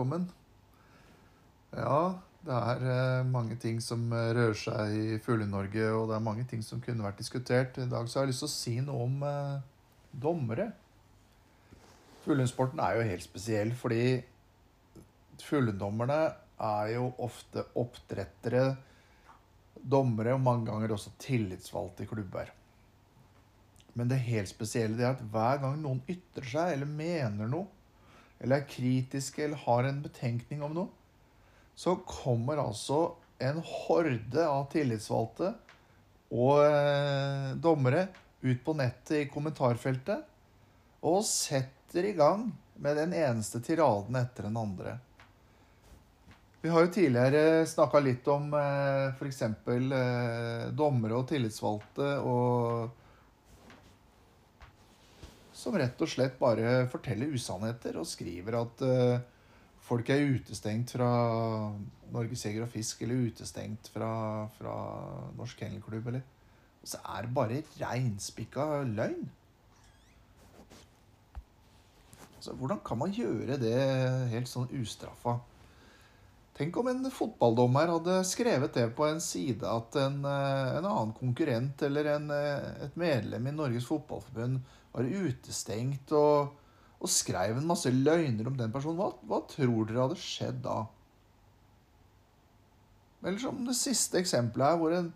Velkommen. Ja, det er eh, mange ting som eh, rører seg i Fugle-Norge, og det er mange ting som kunne vært diskutert. I dag så har jeg lyst til å si noe om eh, dommere. Fuglehundsporten er jo helt spesiell, fordi fugledommerne er jo ofte oppdrettere, dommere og mange ganger også tillitsvalgte i klubber. Men det helt spesielle det er at hver gang noen ytrer seg eller mener noe, eller er kritiske eller har en betenkning om noe, så kommer altså en horde av tillitsvalgte og eh, dommere ut på nettet i kommentarfeltet og setter i gang med den eneste tiraden etter den andre. Vi har jo tidligere snakka litt om eh, f.eks. Eh, dommere og tillitsvalgte og som rett og slett bare forteller usannheter og skriver at uh, folk er utestengt fra Norges Jeger og Fisk eller utestengt fra, fra Norsk Kennelklubb. Eller. Og så er det bare reinspikka løgn. Så hvordan kan man gjøre det helt sånn ustraffa? Tenk om en fotballdommer hadde skrevet det på en side at en, eh, en annen konkurrent eller en, eh, et medlem i Norges Fotballforbund var utestengt og, og skrev en masse løgner om den personen. Hva, hva tror dere hadde skjedd da? Eller som det siste eksempelet her, hvor en,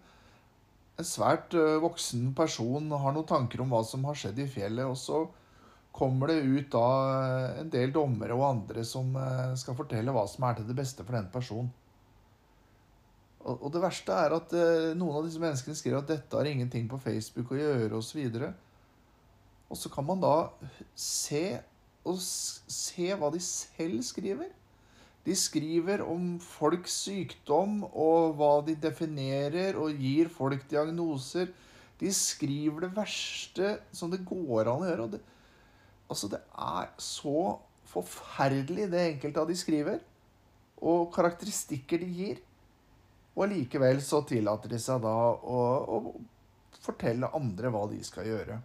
en svært voksen person har noen tanker om hva som har skjedd i fjellet, og så kommer det ut da en del dommere og andre som skal fortelle hva som er til det beste for den personen. Og, det verste er at noen av disse menneskene skriver at dette har ingenting på Facebook å gjøre, osv. Og, så kan man da se, se hva de selv skriver. De skriver om folks sykdom og hva de definerer, og gir folk diagnoser. De skriver det verste som det går an å gjøre. Det, altså, det er så forferdelig, det enkelte av de skriver, og karakteristikker de gir. Og allikevel så tillater de seg da å, å fortelle andre hva de skal gjøre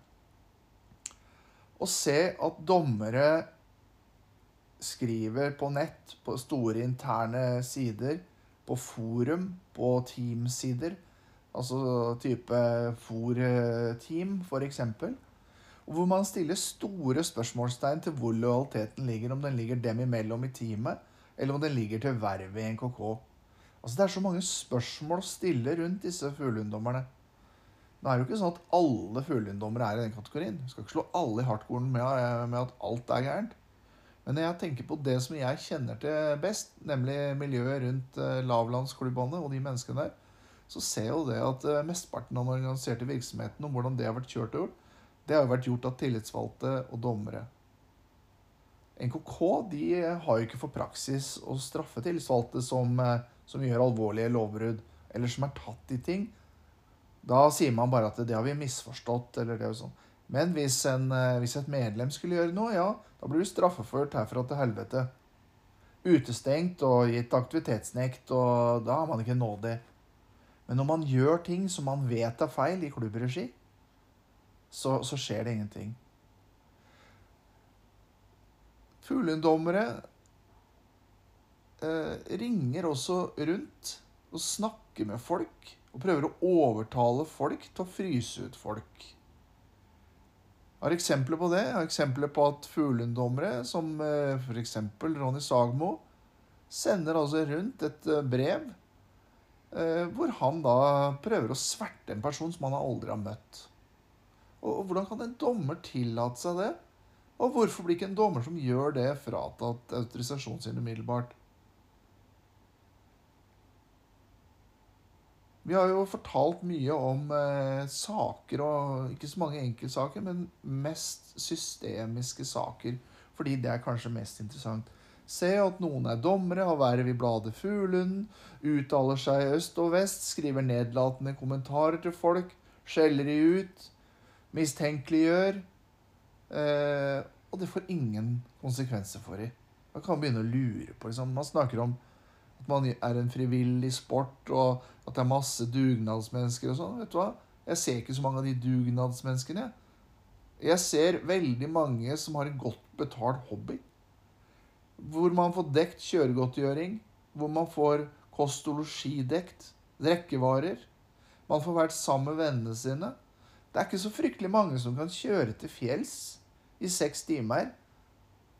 å se at dommere skriver på nett, på store interne sider, på forum, på teamsider, altså type FOR-team f.eks., hvor man stiller store spørsmålstegn til hvor lojaliteten ligger, om den ligger dem imellom i teamet, eller om den ligger til vervet i NKK. Altså Det er så mange spørsmål å stille rundt disse fuglehunddommerne. Nå er det jo ikke sånn at alle fuglehunddommere er i den kategorien. Vi skal ikke slå alle i hardcoren med, med, at alt er gærent. Men når jeg tenker på det som jeg kjenner til best, nemlig miljøet rundt uh, lavlandsklubbene og de menneskene der, så ser jo det at uh, mesteparten av den organiserte virksomheten og hvordan det har vært kjørt og gjort, det har jo vært gjort av tillitsvalgte og dommere. NKK de har jo ikke for praksis å straffe tillitsvalgte som, som gjør alvorlige lovbrudd, eller som er tatt i ting da sier man bare at det har vi misforstått. eller det og sånn. Men hvis, en, eh, hvis, et medlem skulle gjøre noe, ja, da blir du straffeført herfra til helvete. Utestengt og gitt aktivitetsnekt, og da har man ikke nådig. Men når man gjør ting som man vet er feil i klubbregi, så, så skjer det ingenting. Fuglehunddommere eh, ringer også rundt og snakker med folk og prøver å overtale folk til å fryse ut folk. Jeg har eksempler på det. Jeg har eksempler på at fugleungdommere, som eh, f.eks. Ronny Sagmo, sender altså rundt et eh, brev eh, hvor han da prøver å sverte en person som han aldri har møtt. Og Hvordan kan en dommer tillate seg det? Og hvorfor blir ikke en dommer som gjør det, fratatt autorisasjonen sin umiddelbart? Vi har jo fortalt mye om eh, saker, og ikke så mange enkeltsaker, men mest systemiske saker. Fordi det er kanskje mest interessant. Se at noen er dommere, har verv i bladet Fuglen, uttaler seg øst og vest, skriver nedlatende kommentarer til folk, skjeller de ut, mistenkeliggjør. Eh, og det får ingen konsekvenser for dem. Man kan begynne å lure på liksom. Man snakker om man er en frivillig sport, og at det er masse dugnadsmennesker og sånn. Vet du hva? Jeg ser ikke så mange av de dugnadsmenneskene. Jeg ser veldig mange som har en godt betalt hobby. Hvor man får dekt kjøregodtgjøring. Hvor man får kost og losji dekt. Drikkevarer. Man får vært sammen med vennene sine. Det er ikke så fryktelig mange som kan kjøre til fjells i seks timer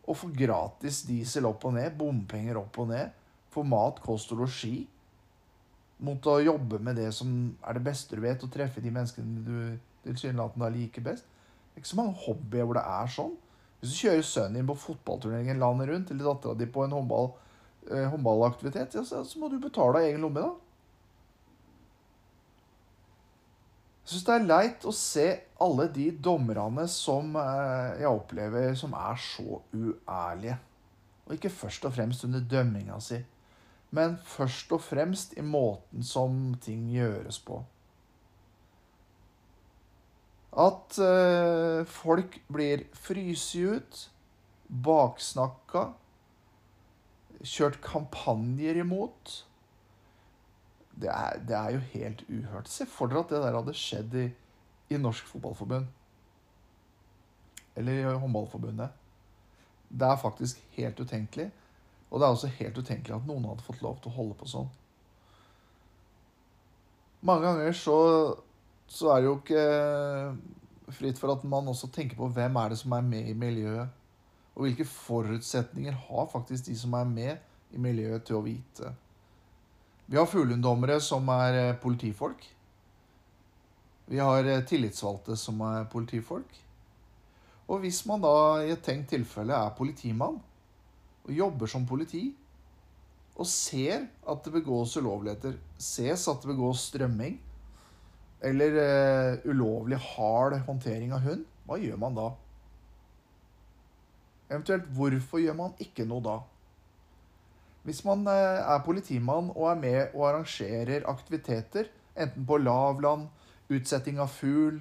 og få gratis diesel opp og ned, bompenger opp og ned, få mat, kost og losji. Mot å jobbe med det som er det beste du vet, og treffe de menneskene du tilsynelatende liker best. Det er ikke så mange hobbyer hvor det er sånn. Hvis du kjører sønnen din på fotballturneringen landet rundt, eller dattera di på en håndball, eh, håndballaktivitet, ja, så, så, må du betale av egen lomme, da. Jeg syns det er leit å se alle de dommerne som eh, jeg opplever som er så uærlige. Og ikke først og fremst under dømminga si, men først og fremst i måten som ting gjøres på. At eh, folk blir fryst ut, baksnakka, kjørt kampanjer imot. Det er, det er, jo helt uhørt. Se for dere at det der hadde skjedd i, i Norsk Fotballforbund. Eller i Håndballforbundet. Det er faktisk helt utenkelig. Og det er også helt utenkelig at noen hadde fått lov til å holde på sånn. Mange ganger så, så er det jo ikke fritt for at man også tenker på hvem er det som er med i miljøet. Og hvilke forutsetninger har faktisk de som er med i miljøet, til å vite. Vi har fuglehunddommere som er eh, politifolk. Vi har eh, tillitsvalgte som er politifolk. Og hvis man da i et tenkt tilfelle er politimann og jobber som politi, og ser at det begås ulovligheter, ses at det begås strømming eller uh, ulovlig hard håndtering av hund, hva gjør man da? Eventuelt hvorfor gjør man ikke noe da? Hvis man uh, er politimann og er med og arrangerer aktiviteter, enten på lavland, utsetting av fugl,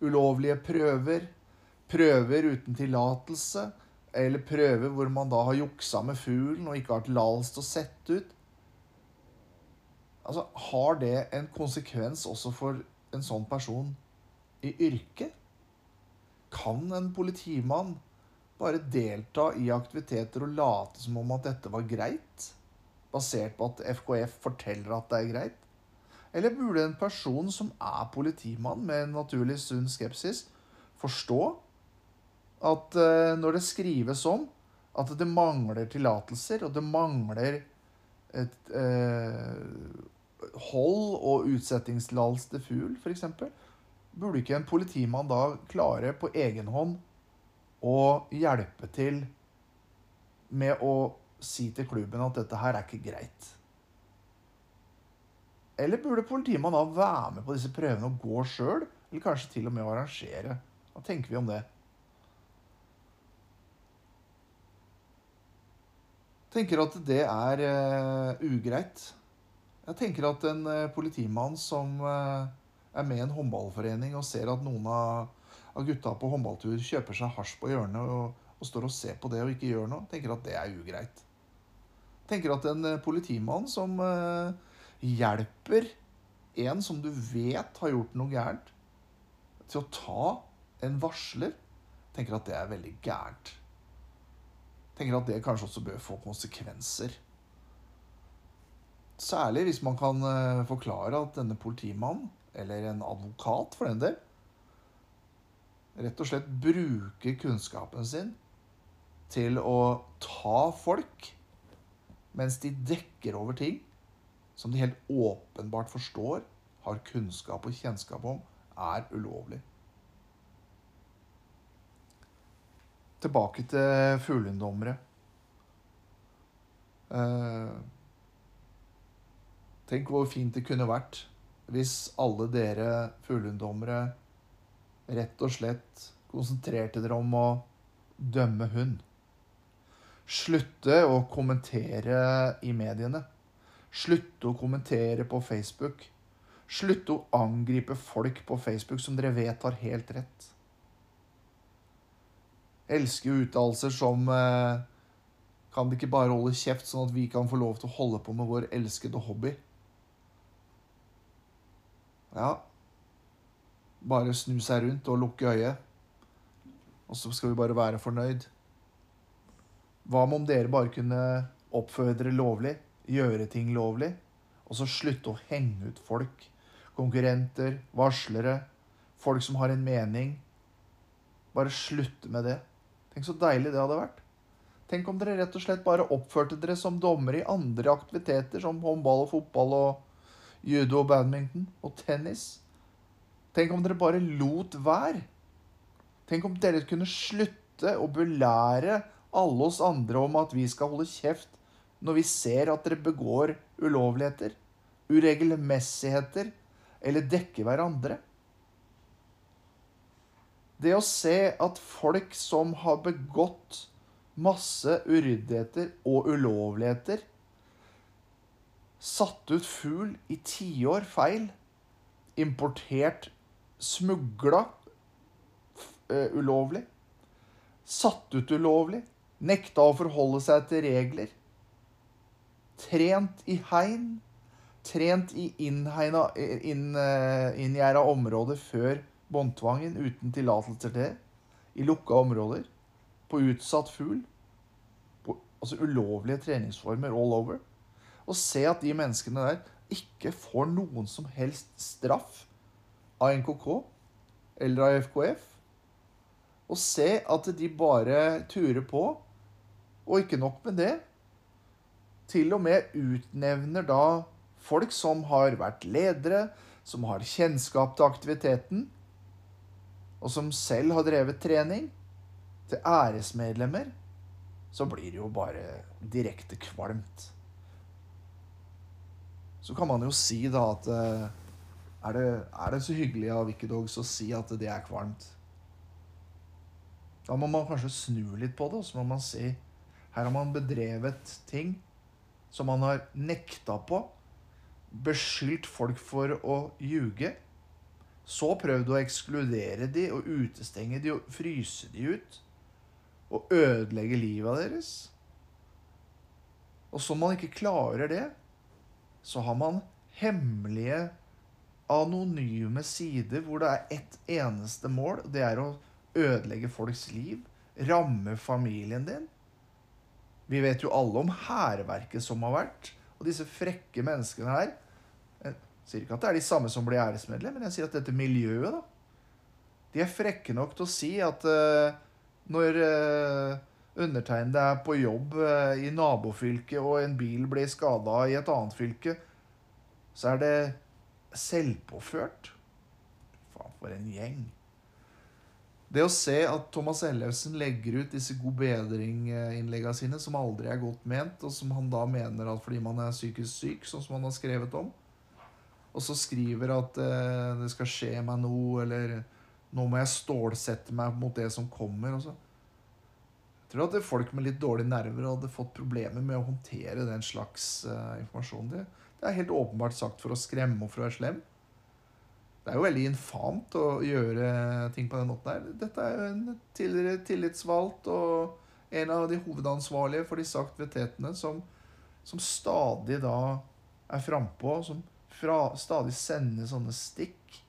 ulovlige prøver, prøver uten tillatelse, eller prøver hvor man da har juksa med fuglen og ikke har tillatelse til å sette ut Altså, Har det en konsekvens også for en sånn person i yrket? Kan en politimann bare delta i aktiviteter og late som om at dette var greit? Basert på at FKF forteller at det er greit? Eller burde en person som er politimann med en naturlig sunn skepsis, forstå at uh, når det skrives om at det mangler tillatelser, og det mangler et uh, hold og utsettingstillatelse til fugl, f.eks., burde ikke en politimann da klare på egen hånd å hjelpe til med å si til klubben at dette her er ikke greit? Eller burde politimannen da være med på disse prøvene og gå sjøl? Eller kanskje til og med arrangere? Hva tenker vi om det? Tenker at det er uh, ugreit. Jeg tenker at en uh, politimann som uh, er med i en håndballforening og ser at noen av av gutta på håndballtur kjøper seg hasj på hjørnet og, og, står og ser på det og ikke gjør noe, tenker at det er ugreit. Tenker at en politimann som hjelper en som du vet har gjort noe gærent, til å ta en varsler, tenker at det er veldig gærent. Tenker at det kanskje også bør få konsekvenser. Særlig hvis man kan uh, forklare at denne politimannen, eller en advokat for den del, rett og slett bruker kunnskapen sin til å ta folk mens de dekker over ting som de helt åpenbart forstår, har kunnskap og kjennskap om, er ulovlig. Tilbake til fuglehunddommere. Eh, tenk hvor fint det kunne vært hvis alle dere fuglehunddommere rett og slett konsentrerte dere om å dømme hund. Slutte å kommentere i mediene. Slutte å kommentere på Facebook. Slutte å angripe folk på Facebook som dere vet har helt rett. Elsker jo uttalelser som eh, Kan det ikke bare holde kjeft, sånn at vi kan få lov til å holde på med vår elskede hobby? Ja, bare snu seg rundt og lukke øyet. Og så skal vi bare være fornøyd. Hva med om dere bare kunne oppføre lovlig, gjøre ting lovlig, og så slutte å henge ut folk? Konkurrenter, varslere, folk som har en mening. Bare slutte med det. Tenk så deilig det hadde vært. Tenk om dere rett og slett bare oppførte dere som dommere i andre aktiviteter, som håndball og fotball og judo og badminton og tennis. Tenk om dere bare lot være. Tenk om dere kunne slutte å belære alle oss andre om at vi skal holde kjeft når vi ser at dere begår ulovligheter, uregelmessigheter eller dekker hverandre. Det å se at folk som har begått masse uryddigheter og ulovligheter, satt ut fugl i tiår feil, importert, smugla uh, ulovlig, satt ut ulovlig, nekta å forholde seg til regler, trent i hegn, trent i innhegna, inn, inngjerda områder før båndtvangen uten tillatelser til, i lukka områder, på utsatt fugl, på altså ulovlige treningsformer all over, og se at de menneskene der ikke får noen som helst straff av NKK eller av FKF, og se at de bare turer på, og ikke nok med det, til og med utnevner da folk som har vært ledere, som har kjennskap til aktiviteten, og som selv har drevet trening, til æresmedlemmer, så blir det jo bare direkte kvalmt. Så kan man jo si da at eh, er det, er det så hyggelig av Wikidogs å si at det er kvalmt? Da må man kanskje snu litt på det, og så må man si her har man bedrevet ting som man har nekta på, beskyldt folk for å ljuge. Så prøv du å ekskludere de og utestenge de og fryse de ut. Og ødelegge livet deres. Og som man ikke klarer det, så har man hemmelige, anonyme sider hvor det er ett eneste mål. Det er å ødelegge folks liv. Ramme familien din. Vi vet jo alle om hærverket som har vært. Og disse frekke menneskene her sier ikke at det er de samme som blir æresmedlem, men jeg sier at dette miljøet, da De er frekke nok til å si at uh, når uh, undertegnede er på jobb uh, i nabofylket, og en bil blir skada i et annet fylke, så er det selvpåført. Faen, for en gjeng. Det å se at Thomas Ellefsen legger ut disse god bedring-innleggene sine, som aldri er godt ment, og som han da mener at fordi man er psykisk syk, sånn som han har skrevet om, og så skriver at eh, det skal skje meg noe, eller nå må jeg stålsette meg mot det som kommer. og så. Jeg tror at folk med litt dårlige nerver hadde fått problemer med å håndtere den slags uh, informasjon. Det, det er helt åpenbart sagt for å skremme og for å være slem. Det er jo veldig infamt å gjøre ting på den måten her. Dette er jo en tidligere tillitsvalgt og en av de hovedansvarlige for disse aktivitetene som, som stadig da er frampå, som fra, stadig sende sånne stikk.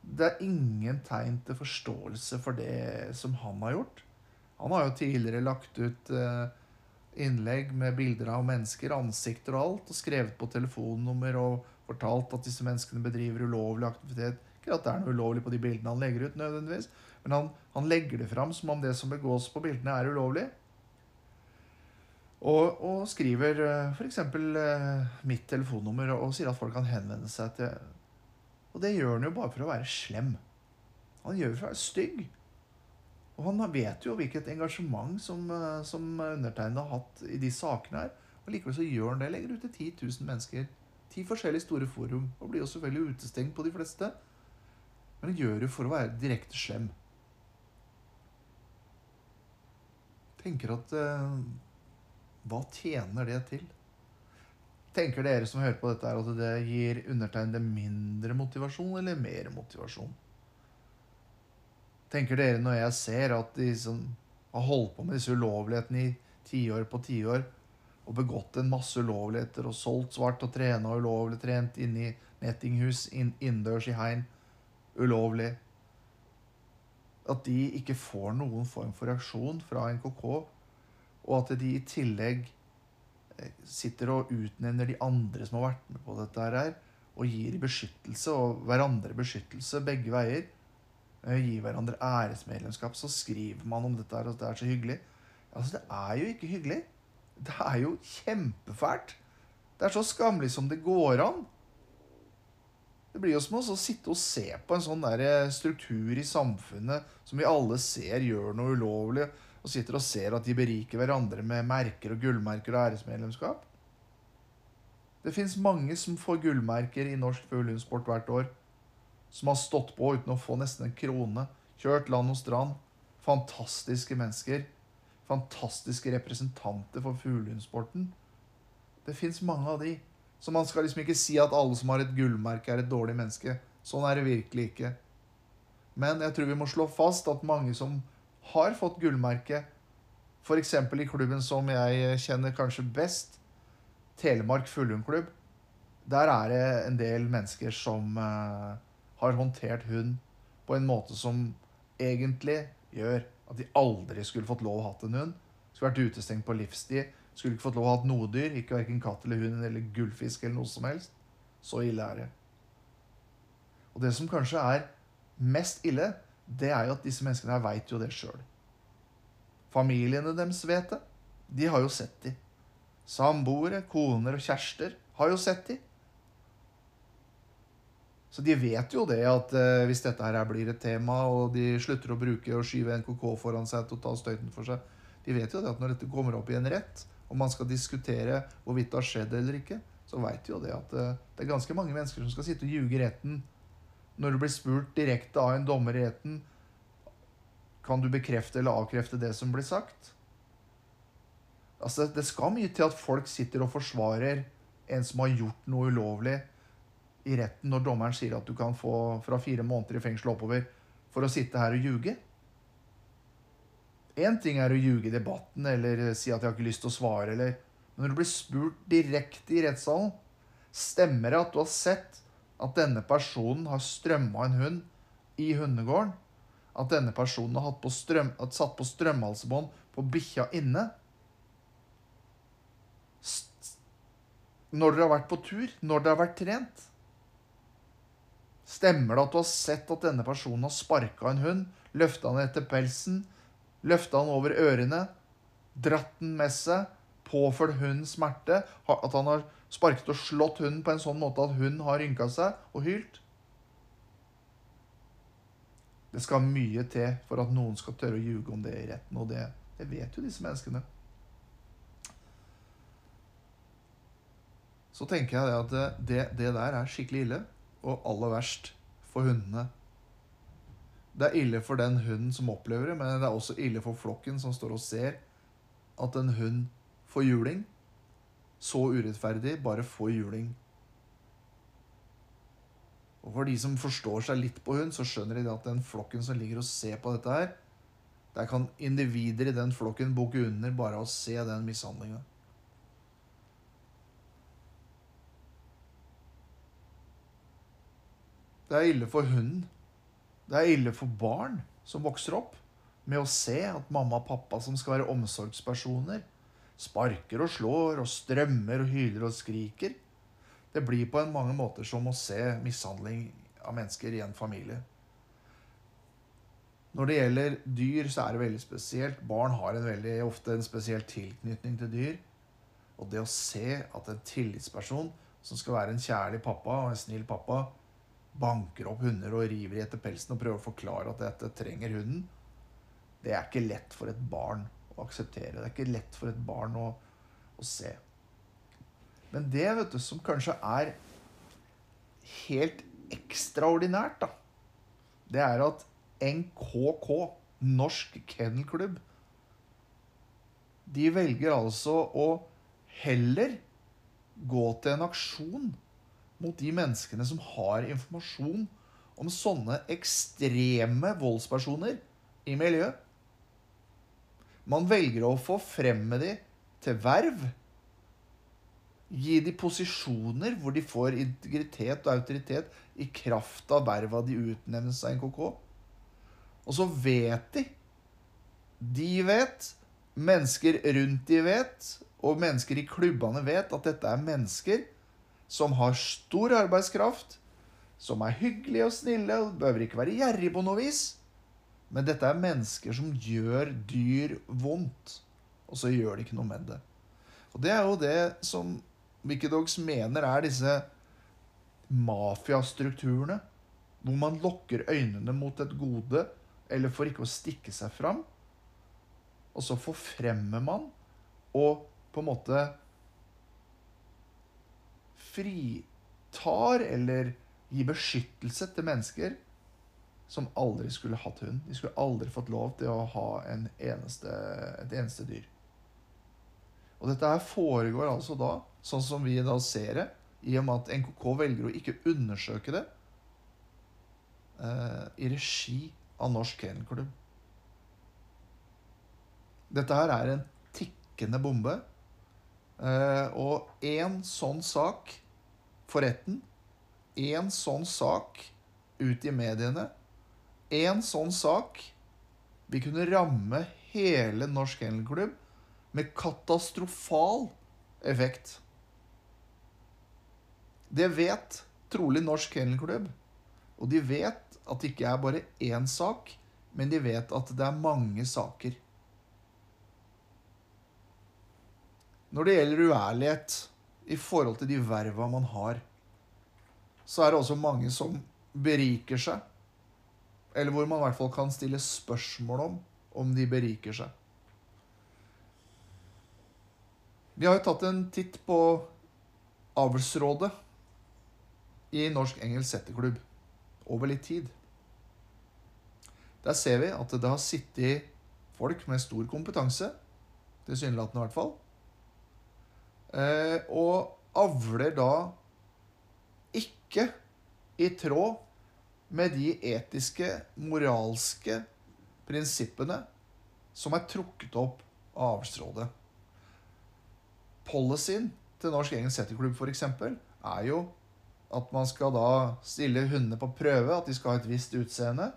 Det er ingen tegn til forståelse for det som han har gjort. Han har jo tidligere lagt ut eh, innlegg med bilder av mennesker, ansikter og alt, og skrevet på telefonnummer og fortalt at disse menneskene bedriver ulovlig aktivitet. Ikke at det er noe ulovlig på de bildene han legger ut, nødvendigvis, men han, han legger det fram som om det som begås på bildene, er ulovlig. Og, og skriver uh, f.eks. Uh, mitt telefonnummer og, sier at folk kan henvende seg til Og det gjør han jo bare for å være slem. Han gjør det for å være stygg. Og han vet jo hvilket engasjement som, uh, som undertegnede har hatt i de sakene her. Og likevel så gjør han det. Legger ut til 10 000 mennesker ti forskjellige store forum og blir jo selvfølgelig utestengt på de fleste. Men han gjør det for å være direkte slem. Tenker at eh, Hva tjener det til? Tenker dere som hører på dette, her at det gir undertegnede mindre motivasjon eller mer motivasjon? Tenker dere når jeg ser at de som har holdt på med disse ulovlighetene i tiår på tiår, og begått en masse ulovligheter og solgt svart og trena ulovlig, trent inne i nettinghus, inn, innendørs i hegn, ulovlig At de ikke får noen form for reaksjon fra NKK og at de i tillegg eh, sitter og utnevner de andre som har vært med på dette her, og gir beskyttelse, og hverandre beskyttelse begge veier. Eh, gir hverandre æresmedlemskap. Så skriver man om dette her, og det er så hyggelig. Altså, det er jo ikke hyggelig. Det er jo kjempefælt. Det er så skammelig som det går an. Det blir jo som å sitte og se på en sånn der eh, struktur i samfunnet som vi alle ser gjør noe ulovlig, og sitter og ser at de beriker hverandre med merker og gullmerker og æresmedlemskap. Det fins mange som får gullmerker i norsk fuglehundsport hvert år. Som har stått på uten å få nesten en krone. Kjørt land og strand. Fantastiske mennesker. Fantastiske representanter for fuglehundsporten. Det fins mange av de. Så man skal liksom ikke si at alle som har et gullmerke, er et dårlig menneske. Sånn er det virkelig ikke. Men jeg tror vi må slå fast at mange som har fått gullmerke, f.eks. i klubben som jeg kjenner kanskje best, Telemark Fullhundklubb, der er det en del mennesker som uh, har håndtert hund på en måte som egentlig gjør at de aldri skulle fått lov å ha en hund. Skulle vært utestengt på livstid. Skulle ikke fått lov å ha noe dyr. Ikke verken katt eller hund eller gullfisk eller noe som helst. Så ille er det. Og det som kanskje er mest ille, det er jo at disse menneskene her veit jo det sjøl. Familiene deres vet det. De har jo sett de. Samboere, koner og kjærester har jo sett de. Så de vet jo det at eh, hvis dette her blir et tema, og de slutter å bruke og skyve NKK foran seg ta støyten for seg De vet jo det at når dette kommer opp i en rett, og man skal diskutere hvorvidt det har skjedd eller ikke, så veit jo det at eh, det er ganske mange mennesker som skal sitte og ljuge retten. Når du blir spurt direkte av en dommer i retten kan du bekrefte eller avkrefte det som blir sagt. Altså, Det skal mye til at folk sitter og forsvarer en som har gjort noe ulovlig, i retten når dommeren sier at du kan få fra fire måneder i fengsel oppover for å sitte her og ljuge. Én ting er å ljuge i debatten eller si at 'jeg har ikke lyst til å svare', eller Men når du blir spurt direkte i rettssalen, stemmer det at du har sett at denne personen har strømma en hund i hundegården? At denne personen har på strøm, satt på strømhalsbånd på bikkja inne? Når dere har vært på tur? Når dere har vært trent? Stemmer det at du har sett at denne personen har sparka en hund, løfta den etter pelsen, løfta den over ørene, dratt den med seg, påført hunden smerte, at han har sparket og slått hunden på en sånn måte at hunden har rynka seg og hylt? Det skal mye til for at noen skal tørre å ljuge om det i retten, og det, det vet jo disse menneskene. Så tenker jeg at det, det der er skikkelig ille og aller verst for hundene. Det er ille for den hunden som opplever det, men det er også ille for flokken som står og ser at en hund får juling. Så urettferdig bare få juling. Og for de som forstår seg litt på hund, så skjønner de at den flokken som ligger og ser på dette her, der kan individer i den flokken bukke under bare av å se den mishandlinga. Det er ille for hunden. Det er ille for barn som vokser opp med å se at mamma og pappa, som skal være omsorgspersoner, sparker og slår og strømmer og hyler og skriker. Det blir på en mange måter som å se mishandling av mennesker i en familie. Når det gjelder dyr, så er det veldig spesielt. Barn har en veldig, ofte en spesiell tilknytning til dyr. Og det å se at en tillitsperson som skal være en kjærlig pappa og en snill pappa, banker opp hunder og river i etter pelsen og prøver å forklare at dette trenger hunden, det er ikke lett for et barn akseptere. Det er ikke lett for et barn å, å se. Men det vet du, som kanskje er helt ekstraordinært, da, det er at NKK, Norsk Kennelklubb, de velger altså å heller gå til en aksjon mot de menneskene som har informasjon om sånne ekstreme voldspersoner i miljøet. Man velger å få fremme de til verv. Gi de posisjoner hvor de får integritet og autoritet i kraft av verva de utnevnes av NKK. Og så vet de De vet mennesker rundt de vet, og mennesker i klubbene vet at dette er mennesker som har stor arbeidskraft, som er hyggelige og snille og behøver ikke være gjerrig på noe vis. Men dette er mennesker som gjør dyr vondt, og så gjør de ikke noe med det. Og det er jo det som Wikidogs mener er disse mafiastrukturene, hvor man lokker øynene mot et gode, eller for ikke å stikke seg fram. Og så forfremmer man og på en måte fritar eller gir beskyttelse til mennesker som aldri skulle hatt hund. De skulle aldri fått lov til å ha en eneste, et eneste dyr. Og dette her foregår altså da, sånn som vi da ser det, i og med at NKK velger å ikke undersøke det, eh, i regi av Norsk Kennelklubb. Dette her er en tikkende bombe. Eh, og én sånn sak for retten, én sånn sak ut i mediene, én sånn sak vil kunne ramme hele Norsk Handelklubb med katastrofal effekt. Det vet trolig Norsk Handelklubb. Og de vet at det ikke er bare én sak, men de vet at det er mange saker. Når det gjelder uærlighet i forhold til de verva man har, så er det også mange som beriker seg. Eller hvor man i hvert fall kan stille spørsmål om om de beriker seg. Vi har jo tatt en titt på avlsrådet i Norsk Engelsk Setterklubb over litt tid. Der ser vi at det har sittet folk med stor kompetanse, tilsynelatende i hvert fall, Eh, og avler da ikke i tråd med de etiske, moralske prinsippene som er trukket opp av avlsrådet. Policyen til Norsk Engelsk Setterklubb f.eks. er jo at man skal da stille hundene på prøve, at de skal ha et visst utseende.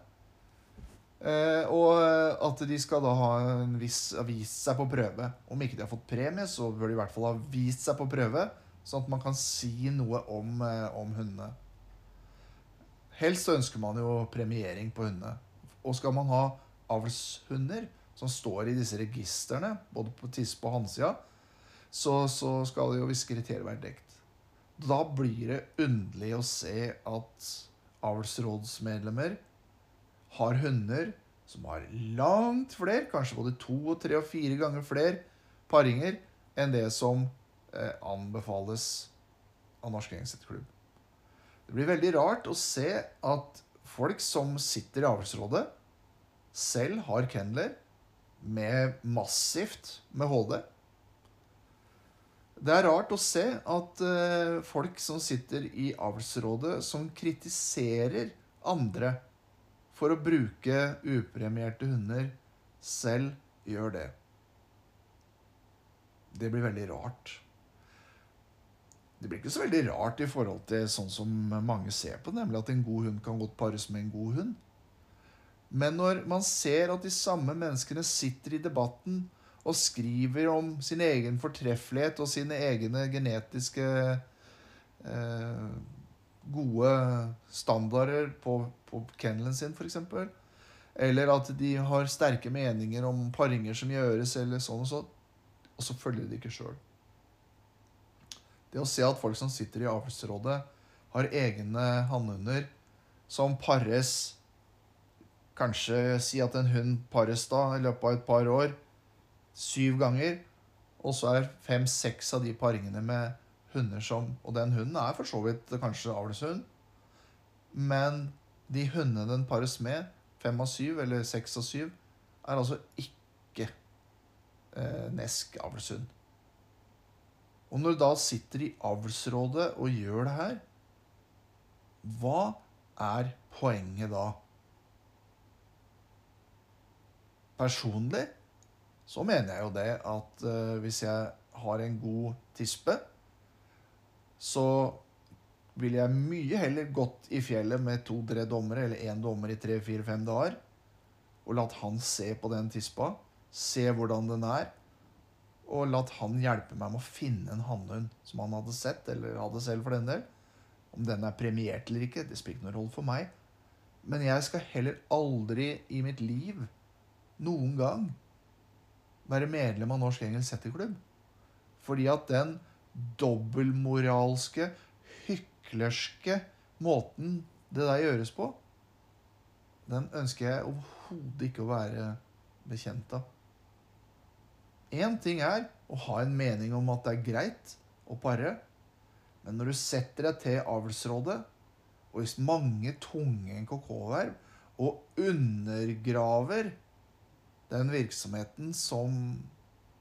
Eh, og at de skal da ha en viss, vist seg på prøve. Om ikke de har fått premie, så bør de i hvert fall ha vist seg på prøve, sånn at man kan si noe om, eh, om hundene. Helst ønsker man jo premiering på hundene. Og skal man ha avlshunder som står i disse registrene, både på tispe og hannsida, så, så skal jo visse kriterier være dekt. Da blir det underlig å se at avlsrådsmedlemmer har hunder som har langt flere, kanskje både to og tre og fire ganger flere paringer enn det som eh, anbefales av Norsk Engelssetterklubb. Det blir veldig rart å se at folk som sitter i avlsrådet, selv har kendler, med massivt med HD. Det er rart å se at eh, folk som sitter i avlsrådet, som kritiserer andre for å bruke upremierte hunder, selv gjør det. Det blir veldig rart. Det blir ikke så veldig rart i forhold til sånn som mange ser på, nemlig at en god hund kan godt pares med en god hund. Men når man ser at de samme menneskene sitter i debatten og skriver om sin egen fortreffelighet og sine egne genetiske eh, gode standarder på, på kennelen sin, f.eks. Eller at de har sterke meninger om paringer som gjøres, eller sånn og sånn. Og så følger de ikke sjøl. Det å se at folk som sitter i avlsrådet, har egne hannhunder som pares Kanskje si at en hund pares da i løpet av et par år syv ganger, og så er fem-seks av de paringene med hunder som Og den hunden er for så vidt kanskje avlshund, men de hundene den pares med, fem av syv eller seks av syv, er altså ikke eh, nesk avlshund. Og når du da sitter i avlsrådet og gjør det her, hva er poenget da? Personlig så mener jeg jo det at uh, hvis jeg har en god tispe, så ville jeg mye heller gått i fjellet med to-tre dommere, eller én dommer i tre-fire-fem dager, og latt han se på den tispa, se hvordan den er, og latt han hjelpe meg med å finne en hannhund som han hadde sett, eller hadde selv for den del. Om den er premiert eller ikke, det spiller ingen rolle for meg. Men jeg skal heller aldri i mitt liv noen gang være medlem av Norsk Engelsk Setterklubb. Fordi at den dobbeltmoralske, hyklerske måten det der gjøres på, den ønsker jeg overhodet ikke å være bekjent av. Én ting er å ha en mening om at det er greit å pare, men når du setter deg til avlsrådet, og hvis mange tunge NKK-verv, og undergraver den virksomheten som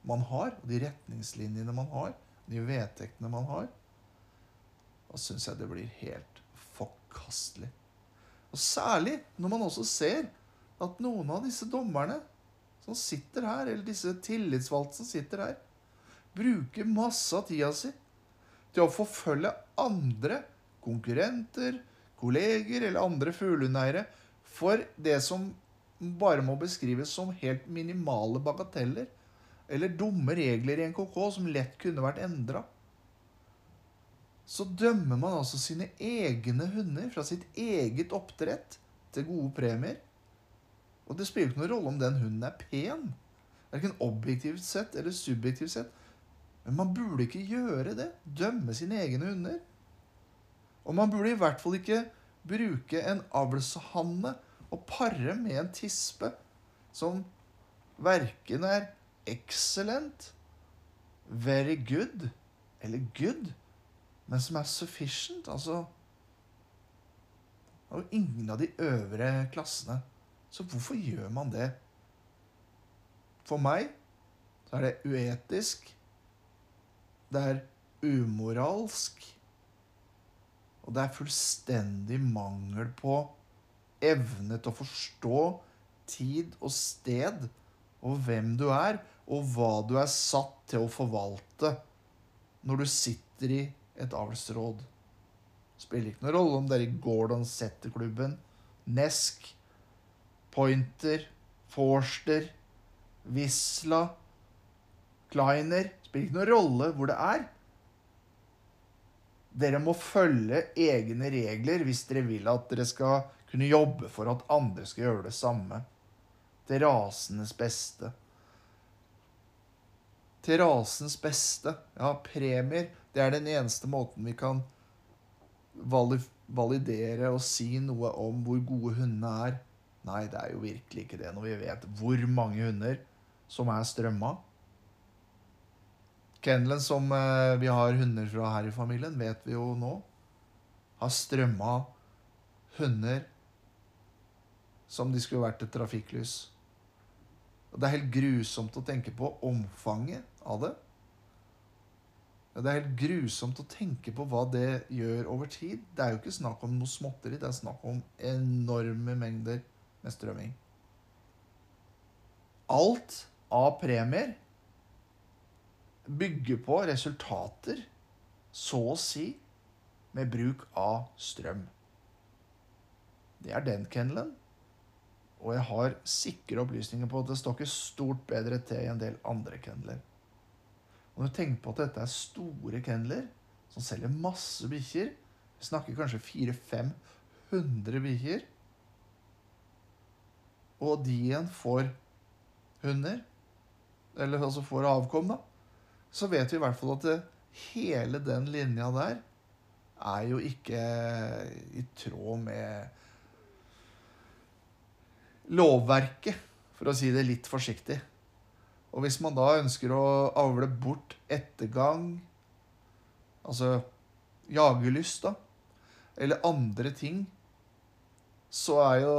man har, og de retningslinjene man har, de vedtektene man har, da syns jeg det blir helt forkastelig. Og særlig når man også ser at noen av disse dommerne som sitter her, eller disse tillitsvalgte som sitter her, bruker masse av tida si til å forfølge andre konkurrenter, kolleger eller andre fuglehundeiere for det som bare må beskrives som helt minimale bagateller eller dumme regler i NKK som lett kunne vært endra. Så dømmer man altså sine egne hunder fra sitt eget oppdrett til gode premier. Og det spiller ikke noen rolle om den hunden er pen. Verken objektivt sett eller subjektivt sett. Men man burde ikke gjøre det. Dømme sine egne hunder. Og man burde i hvert fall ikke bruke en avlshanne og pare med en tispe som verken er excellent, very good eller good, men som er sufficient. Altså Og ingen av de øvre klassene. Så hvorfor gjør man det? For meg så er det uetisk det er umoralsk. Og det er fullstendig mangel på evne til å forstå tid og sted og hvem du er, og hva du er satt til å forvalte når du sitter i et avlsråd. Spiller ikke noen rolle om er i Gordon Setter-klubben, Nesk, Pointer, Forster, Wisla, Kleiner spiller ikke noen rolle hvor det er. Dere må følge egne regler hvis dere vil at dere skal kunne jobbe for at andre skal gjøre det samme. Til rasenes beste. Til rasens beste. Ja, premier. Det er den eneste måten vi kan validere og si noe om hvor gode hundene er. Nei, det er jo virkelig ikke det når vi vet hvor mange hunder som er strømma. Kennelen som eh, vi har hunder fra her i familien, vet vi jo nå, har strømma hunder som de skulle vært et trafikklys. Og Det er helt grusomt å tenke på omfanget av det. Det er helt grusomt å tenke på hva det gjør over tid. Det er jo ikke snakk om noe småtteri, det er snakk om enorme mengder med strømming. Alt av premier bygger på resultater, så å si, med bruk av strøm. Det er den kennelen. Og jeg har sikre opplysninger på at det står ikke stort bedre til i en del andre kenneler. Og når du tenker på at dette er store kenneler som selger masse bikkjer Vi snakker kanskje 400-500 bikkjer. Og de igjen får hunder. Eller altså får avkom, da så vet vi i hvert fall at det, hele den linja der er jo ikke i tråd med lovverket, for å si det litt forsiktig. Og hvis man da ønsker å avle bort ettergang, altså jagelyst, da, eller andre ting, så er jo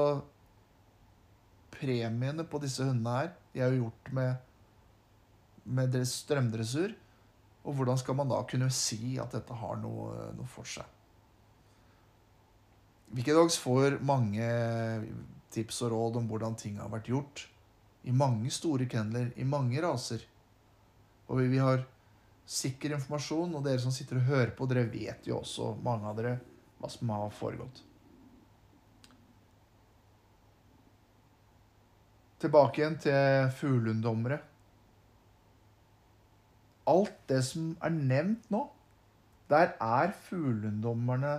premiene på disse hundene her De er jo gjort med med deres strømdressur. Og hvordan skal man da kunne si at dette har noe, noe for seg? Wikidogs får mange tips og råd om hvordan ting har vært gjort. I mange store kenneler, i mange raser. Og vi har sikker informasjon, og dere som sitter og hører på, dere vet jo også, mange av dere, hva som har foregått. Tilbake igjen til fuglehunddommere. Alt det som er nevnt nå, der er fuglehunddommerne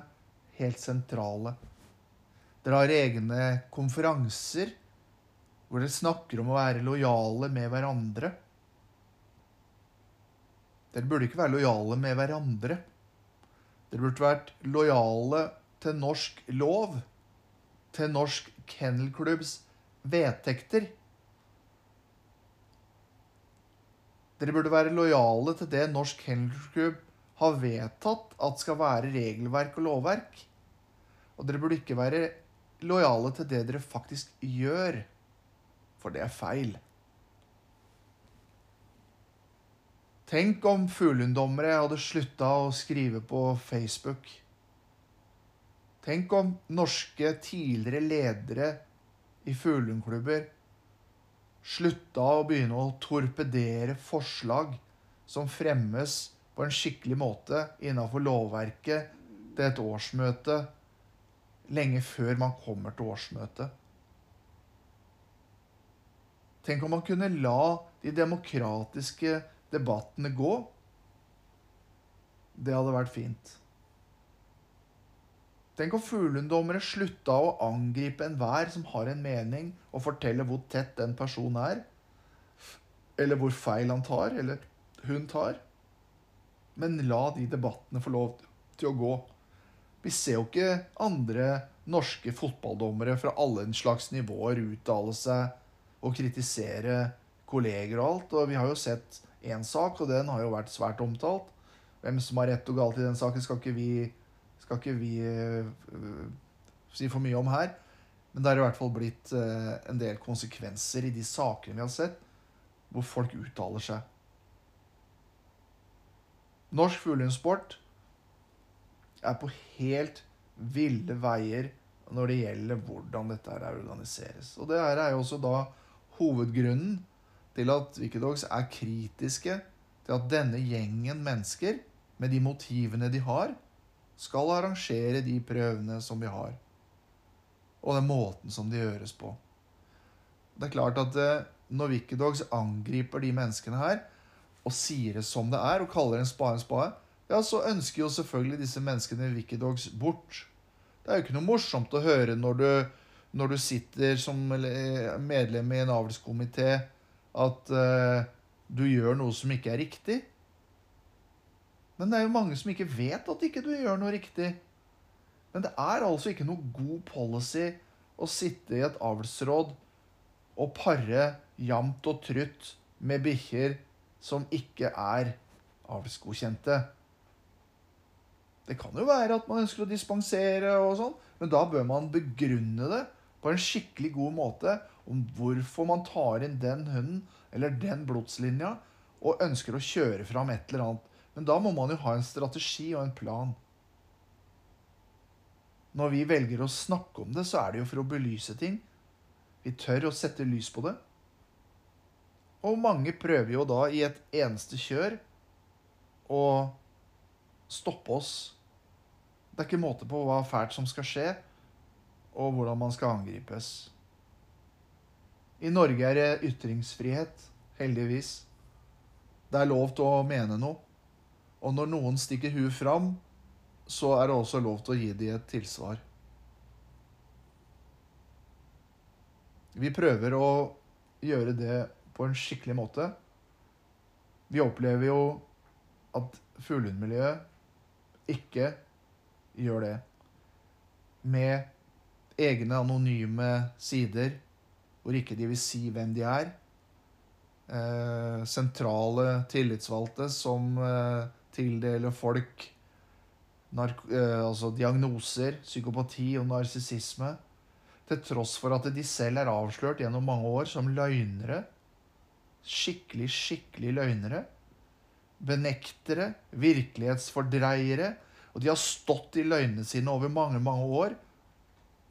helt sentrale. Dere har egne konferanser hvor dere snakker om å være lojale med hverandre. Dere burde ikke være lojale med hverandre. Dere burde vært lojale til norsk lov, til Norsk Kennelklubbs vedtekter. Dere burde være lojale til det Norsk Kennelklubb har vedtatt at skal være regelverk og lovverk. Og dere burde ikke være lojale til det dere faktisk gjør, for det er feil. Tenk om fuglehunddommere hadde slutta å skrive på Facebook. Tenk om norske tidligere ledere i fuglehundklubber slutta å begynne å torpedere forslag som fremmes på en skikkelig måte innafor lovverket til et årsmøte lenge før man kommer til årsmøtet. Tenk om man kunne la de demokratiske debattene gå. Det hadde vært fint. Tenk om fugleungdommere slutta å angripe enhver som har en mening, og fortelle hvor tett den personen er, eller hvor feil han tar, eller hun tar. Men la de debattene få lov til å gå. Vi ser jo ikke andre norske fotballdommere fra alle slags nivåer uttale seg og kritisere kolleger og alt. Og vi har jo sett én sak, og den har jo vært svært omtalt. Hvem som har rett og galt i den saken, skal ikke vi, skal ikke vi uh, si for mye om her. Men det har i hvert fall blitt uh, en del konsekvenser i de sakene vi har sett, hvor folk uttaler seg. Norsk fuglehundsport er på helt ville veier når det gjelder hvordan dette her organiseres. Og det her er jo også da hovedgrunnen til at Wikidogs er kritiske til at denne gjengen mennesker, med de motivene de har, skal arrangere de prøvene som vi har. Og den måten som de gjøres på. Det er klart at eh, når Wikidogs angriper de menneskene her, og sier det som det er, og kaller en spade en spade, ja, så ønsker jo selvfølgelig disse menneskene Wikidogs bort. Det er jo ikke noe morsomt å høre når du, når du sitter som medlem i en avlskomité at uh, du gjør noe som ikke er riktig. Men det er jo mange som ikke vet at ikke du gjør noe riktig. Men det er altså ikke noe god policy å sitte i et avlsråd og pare jevnt og trutt med bikkjer som ikke er avlsgodkjente. Det kan jo være at man ønsker å dispensere, og sånn, men da bør man begrunne det på en skikkelig god måte om hvorfor man tar inn den hunden eller den blodslinja og ønsker å kjøre fram et eller annet. Men da må man jo ha en strategi og en plan. Når vi velger å snakke om det, så er det jo for å belyse ting. Vi tør å sette lys på det. Og mange prøver jo da i et eneste kjør å stoppe oss. Det er ikke måte på hva fælt som skal skje, og hvordan man skal angripes. I Norge er det ytringsfrihet, heldigvis. Det er lov til å mene noe. Og når noen stikker huet fram, så er det også lov til å gi dem et tilsvar. Vi prøver å gjøre det på en skikkelig måte. Vi opplever jo at fuglehundmiljøet ikke gjør det. Med egne anonyme sider hvor ikke de vil si hvem de er. Eh, sentrale tillitsvalgte som eh, tildeler folk eh, altså diagnoser, psykopati og narsissisme. Til tross for at de selv er avslørt gjennom mange år som løgnere. Skikkelig, skikkelig løgnere. Benektere, virkelighetsfordreiere. Og de har stått i løgnene sine over mange, mange år.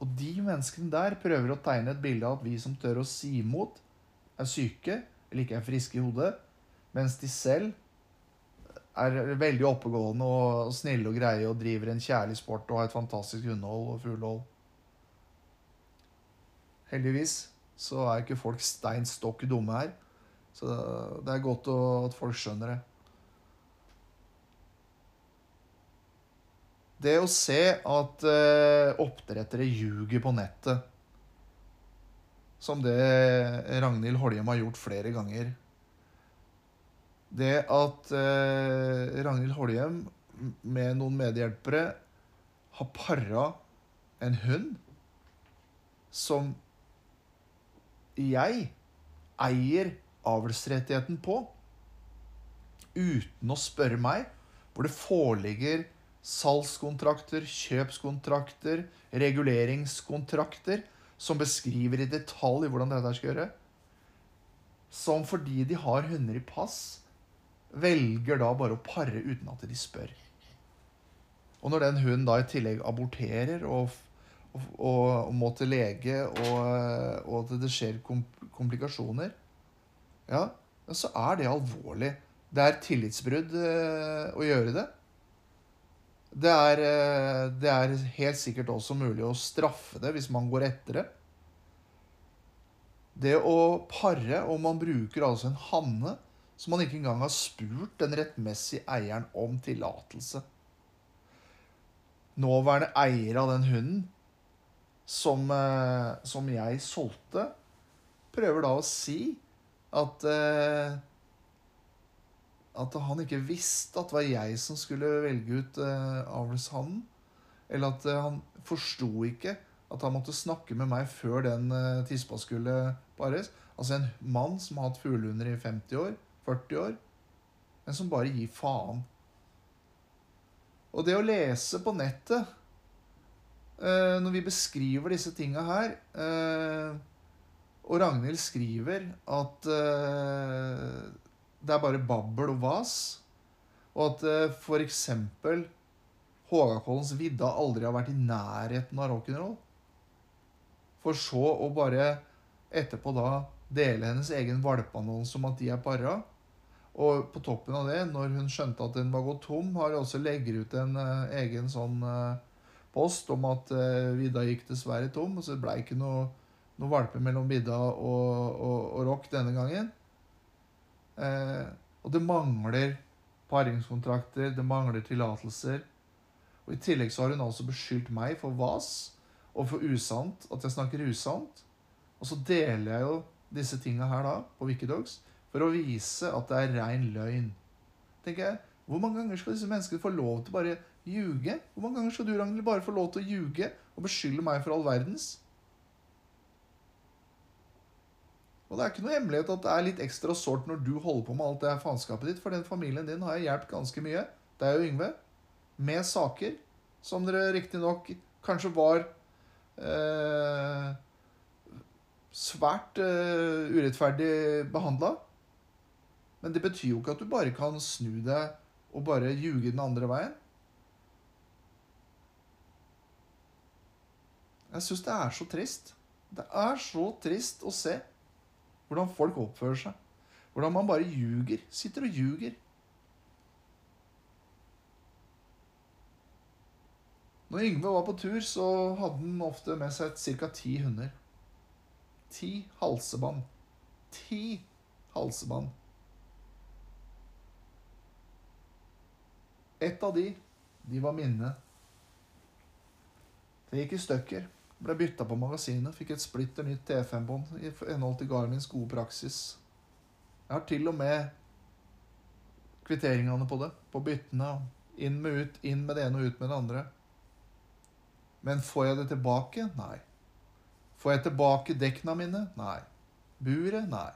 Og de menneskene der prøver å tegne et bilde av at vi som tør å si imot, er syke eller ikke er friske i hodet, mens de selv er veldig oppegående og snille og greie og driver en kjærlig sport og har et fantastisk hundehold og fuglehold. Heldigvis så er ikke folk stein stokk dumme her. Så det er godt at folk skjønner det. Det å se at uh, oppdrettere ljuger på nettet, som det Ragnhild Holjem har gjort flere ganger Det at eh, Ragnhild Holhjem med noen medhjelpere har para en hund som jeg eier avlsrettigheten på, uten å spørre meg, hvor det foreligger salgskontrakter, kjøpskontrakter, reguleringskontrakter som beskriver i detalj hvordan dette skal gjøre. Som fordi de har hunder i pass, velger da bare å pare uten at de spør. Og når den hunden da i tillegg aborterer og, og, og må til lege, og, og at det skjer komplikasjoner, ja, så er det alvorlig. Det er tillitsbrudd eh, å gjøre det. Det er, eh, det er, helt sikkert også mulig å straffe det hvis man går etter det. Det å pare, og man bruker altså en hanne som han ikke engang har spurt den rettmessige eieren om tillatelse. Nåværende eier av den hunden som, eh, som jeg solgte, prøver da å si at eh, at han ikke visste at det var jeg som skulle velge ut uh, avlshannen. Eller at han forsto ikke at han måtte snakke med meg før den tispa skulle pares. Altså en mann som har hatt fuglehunder i 50 år, 40 år, men som bare gir faen. Og det å lese på nettet uh, når vi beskriver disse tinga her Og Ragnhild skriver at det er bare babbel og vas. Og at eh, f.eks. Hågakollens vidda aldri har vært i nærheten av rock'n'roll. For så å bare etterpå da dele hennes egen valpeannonse om at de er para. Og på toppen av det, når hun skjønte at den var gått tom, har hun også legger ut en uh, egen sånn uh, post om at uh, vidda gikk dessverre tom. Og så blei ikke noe, noe valper mellom vidda og, og, og rock denne gangen. Uh, og det mangler paringskontrakter, det mangler tillatelser. Og I tillegg så har hun altså beskyldt meg for vas og for usant, at jeg snakker usant. Og så deler jeg jo disse tinga her da på Wikidogs for å vise at det er rein løgn. tenker jeg, Hvor mange ganger skal disse menneskene få lov til å bare ljuge? Hvor mange ganger skal du Ragnhild, bare få lov til å ljuge og beskylde meg for all verdens? Og det er ikke noe hemmelighet at det er litt ekstra sårt når du holder på med alt det her faenskapet ditt, for den familien din har jeg hjulpet ganske mye, det er jo Yngve, med saker som dere riktignok kanskje var eh, svært eh, urettferdig behandla. Men det betyr jo ikke at du bare kan snu deg og bare ljuge den andre veien. Jeg syns det er så trist. Det er så trist å se. Hvordan folk oppfører seg. Hvordan man bare ljuger. Sitter og ljuger. Når Yngve var på tur, så hadde han ofte med seg ca. ti hunder. Ti halsebånd. Ti halsebånd. Ett av de, de var minne. Det gikk i stykker. Ble bytta på magasinet, fikk et splitter nytt T5-bånd i henhold til Garmins gode praksis. Jeg har til og med kvitteringene på det, på byttene. Inn med ut, inn med det ene og ut med det andre. Men får jeg det tilbake? Nei. Får jeg tilbake dekkene mine? Nei. Buret? Nei.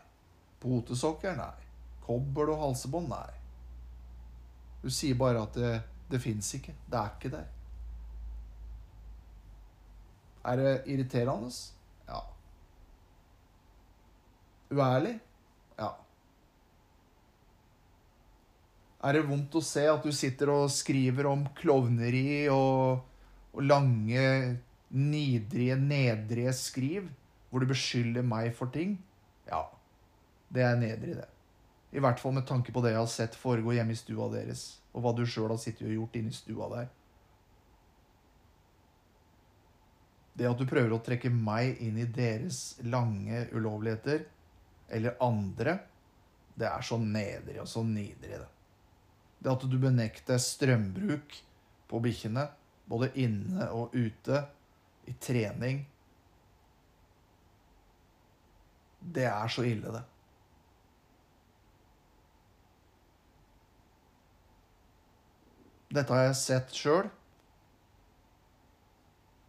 Potesokker? Nei. Kobbel og halsebånd? Nei. Du sier bare at det, det fins ikke. Det er ikke der. Er det irriterende? Ja. Uærlig? Ja. Er det vondt å se at du sitter og skriver om klovneri og, og lange, nidrige, nedrige skriv hvor du beskylder meg for ting? Ja, det er nedrig, det. I hvert fall med tanke på det jeg har sett foregå hjemme i stua deres, og hva du sjøl har sittet og gjort inne i stua der. Det at du prøver å trekke meg inn i deres lange ulovligheter, eller andre, det er så nedrig og så nidrig, det. Det at du benekter strømbruk på bikkjene, både inne og ute, i trening Det er så ille, det. Dette har jeg sett sjøl.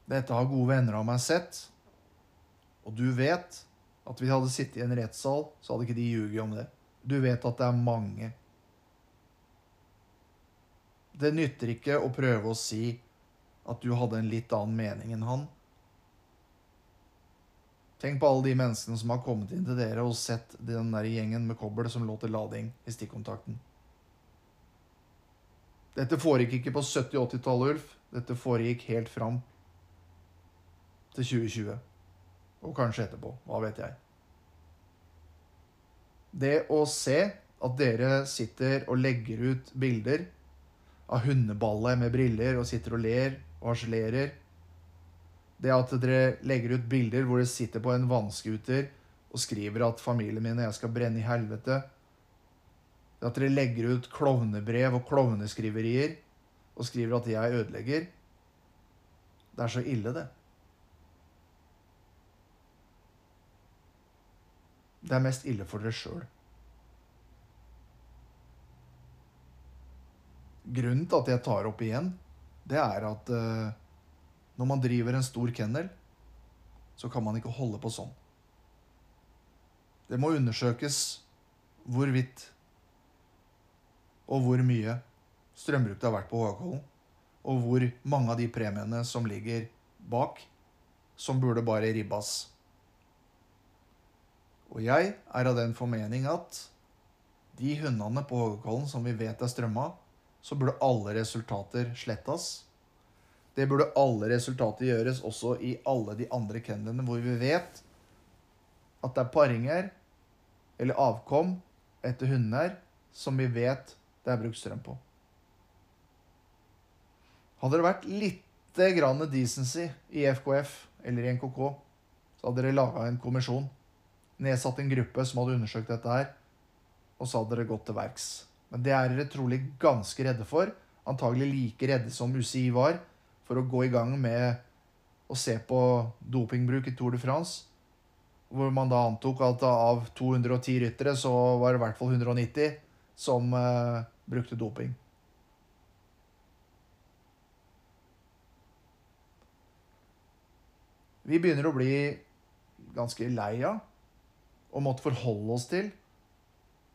Dette har gode venner av meg sett. Og du vet at hvis vi hadde sittet i en rettssal, så hadde ikke de ljuget om det. Du vet at det er mange. Det nytter ikke å prøve å si at du hadde en litt annen mening enn han. Tenk på alle de menneskene som har kommet inn til dere og sett den der gjengen med kobbel som lå til lading i stikkontakten. Dette foregikk ikke på 70-80-tallet, Ulf. Dette foregikk helt fram til 2020. Og kanskje etterpå. Hva vet jeg. Det å se at dere sitter og legger ut bilder av hundeballet med briller og sitter og ler og harselerer Det at dere legger ut bilder hvor dere sitter på en vannscooter og skriver at familien min og jeg skal brenne i helvete at dere legger ut klovnebrev og klovneskriverier og skriver at jeg ødelegger Det er så ille, det. Det er mest ille for dere sjøl. Grunnen til at jeg tar opp igjen, det er at uh, når man driver en stor kennel, så kan man ikke holde på sånn. Det må undersøkes hvorvidt og hvor mye strømbruk det har vært på Hågakollen, og hvor mange av de premiene som ligger bak, som burde bare ribbas. Og jeg er av den formening at de hundene på Hågakollen som vi vet er strømma, så burde alle resultater slettes. Det burde alle resultater gjøres også i alle de andre kennelene hvor vi vet at det er paringer eller avkom etter hunder som vi vet det er brukt strøm på. Hadde det vært litt grann decency i FKF eller i NKK, så hadde dere laga en kommisjon, nedsatt en gruppe som hadde undersøkt dette her, og så hadde dere gått til verks. Men det er dere trolig ganske redde for. Antagelig like redde som UCI var for å gå i gang med å se på dopingbruk i Tour de France. Hvor man da antok at av 210 ryttere så var det i hvert fall 190 som eh, brukte doping. Vi begynner å bli ganske lei av å måtte forholde oss til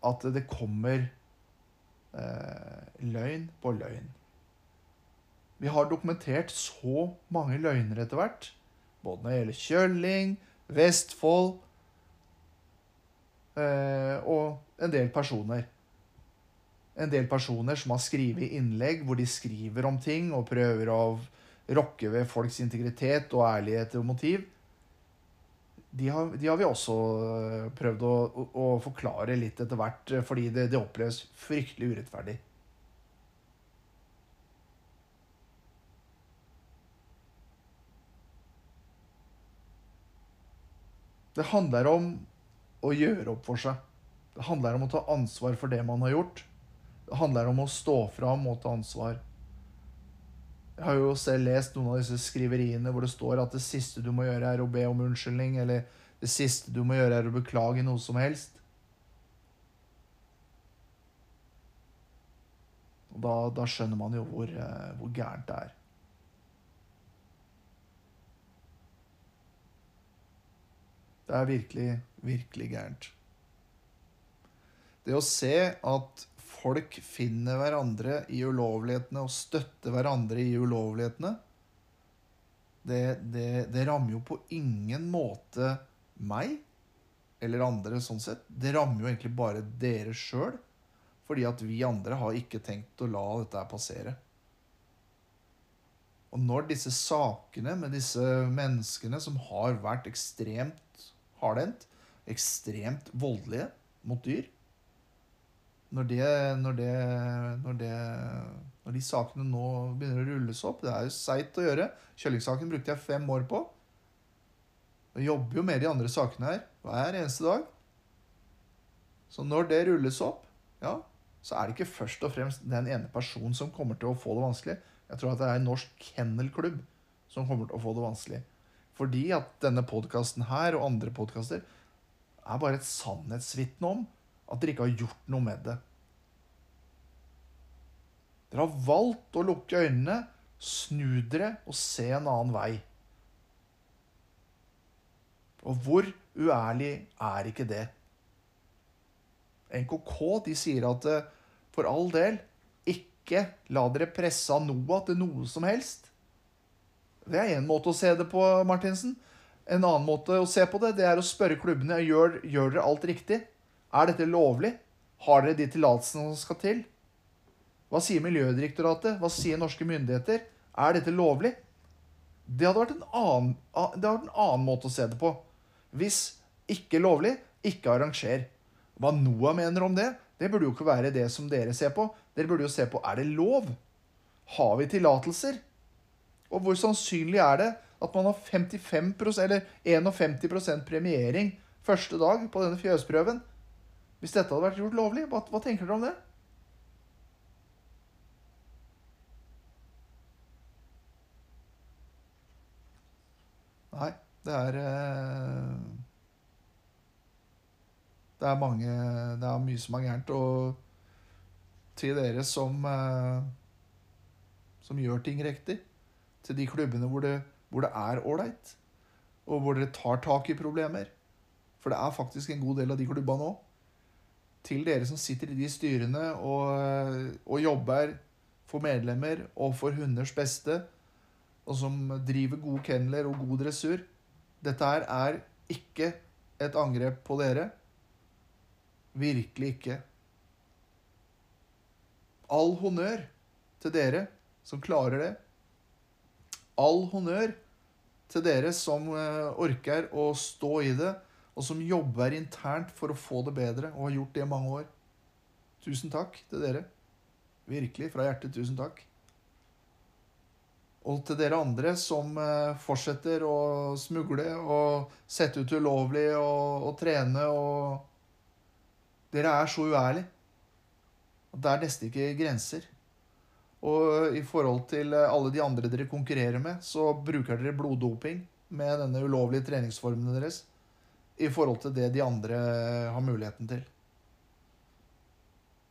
at det kommer eh, løgn på løgn. Vi har dokumentert så mange løgner etter hvert. Både når det gjelder Kjølling, Vestfold eh, og en del personer. En del personer som har skrevet innlegg hvor de skriver om ting og prøver å rokke ved folks integritet og ærlighet og motiv de har, de har, vi også eh, prøvd å, å, forklare litt etter hvert, eh, fordi det, det oppleves fryktelig urettferdig. Det handler om å gjøre opp for seg. Det handler om å ta ansvar for det man har gjort. Det handler om å stå fram og ta ansvar. Jeg har jo selv lest noen av disse skriveriene hvor det står at det siste du må gjøre, er å be om unnskyldning, eller det siste du må gjøre, er å beklage noe som helst. Og da, da skjønner man jo hvor, eh, hvor gærent det er. Det er virkelig, virkelig gærent. Det å se at folk finner hverandre i ulovlighetene og støtter hverandre i ulovlighetene, det, det, det, rammer jo på ingen måte meg eller andre sånn sett. Det rammer jo egentlig bare dere sjøl, fordi at vi andre har ikke tenkt å la dette passere. Og når disse sakene med disse menneskene som har vært ekstremt hardhendt, ekstremt voldelige mot dyr, når, det, når, det, når, det, når de sakene nå begynner å rulles opp Det er jo seigt å gjøre. Kjøllingssaken brukte jeg fem år på. Jeg jobber jo med de andre sakene her hver eneste dag. Så når det rulles opp, ja, så er det ikke først og fremst den ene personen som kommer til å få det vanskelig. Jeg tror at det er en norsk kennelklubb som kommer til å få det vanskelig. Fordi at denne podkasten her og andre podkaster er bare et sannhetsvitne om at dere ikke har gjort noe med det. Dere har valgt å lukke øynene, snu dere og se en annen vei. Og hvor uærlig er ikke det? NKK de sier at eh, for all del, ikke la dere presse av NOAH til noe som helst. Det er én måte å se det på, Martinsen. En annen måte å se på det, det er å spørre klubbene gjør, gjør dere alt riktig. Er dette lovlig? Har dere de tillatelsene som skal til? Hva sier Miljødirektoratet? Hva sier norske myndigheter? Er dette lovlig? Det hadde vært en annen, det hadde vært en annen måte å se det på. Hvis ikke lovlig, ikke arranger. Hva NOAH mener om det, det burde jo ikke være det som dere ser på. Dere burde jo se på er det lov. Har vi tillatelser? Og hvor sannsynlig er det at man har 55% eller 51% premiering første dag på denne fjøsprøven? Hvis dette hadde vært gjort lovlig, hva, hva tenker dere om det? Nei, det er eh, Det er mange Det er mye som er gærent. Og til dere som eh, som gjør ting riktig, til de klubbene hvor det, hvor det er ålreit, og hvor dere tar tak i problemer. For det er faktisk en god del av de klubbene òg. Til dere som sitter i de styrene og, og jobber for medlemmer og for hunders beste, og som driver gode kenneler og god dressur. Dette her er ikke et angrep på dere. Virkelig ikke. All honnør til dere som klarer det. All honnør til dere som eh, orker å stå i det, og som jobber internt for å få det bedre, og har gjort det i mange år. Tusen takk til dere. Virkelig, fra hjertet, tusen takk. Og til dere andre som eh, fortsetter å smugle og sette ut ulovlig og, og trene og Dere er så uærlige. Det er nesten ikke grenser. Og i forhold til eh, alle de andre dere konkurrerer med, så bruker dere bloddoping med denne ulovlige treningsformen deres i forhold til det de andre har muligheten til.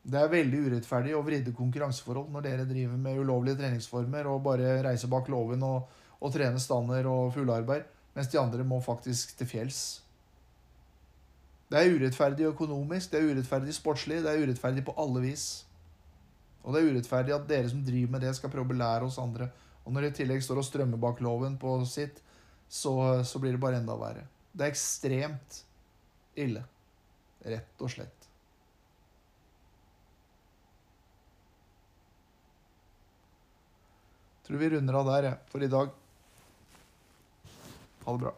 Det er veldig urettferdig å vridde konkurranseforhold når dere driver med ulovlige treningsformer og bare reiser bak låven og, og trener stander og fuglearbeid, mens de andre må faktisk til fjells. Det er urettferdig økonomisk, det er urettferdig sportslig, det er urettferdig på alle vis. Og det er urettferdig at dere som driver med det, skal prøve å lære oss andre. Og når det i tillegg står og strømmer bak loven på sitt, så, så blir det bare enda verre. Det er ekstremt ille. Rett og slett. Tror vi runder av der, jeg, for i dag. Ha det bra.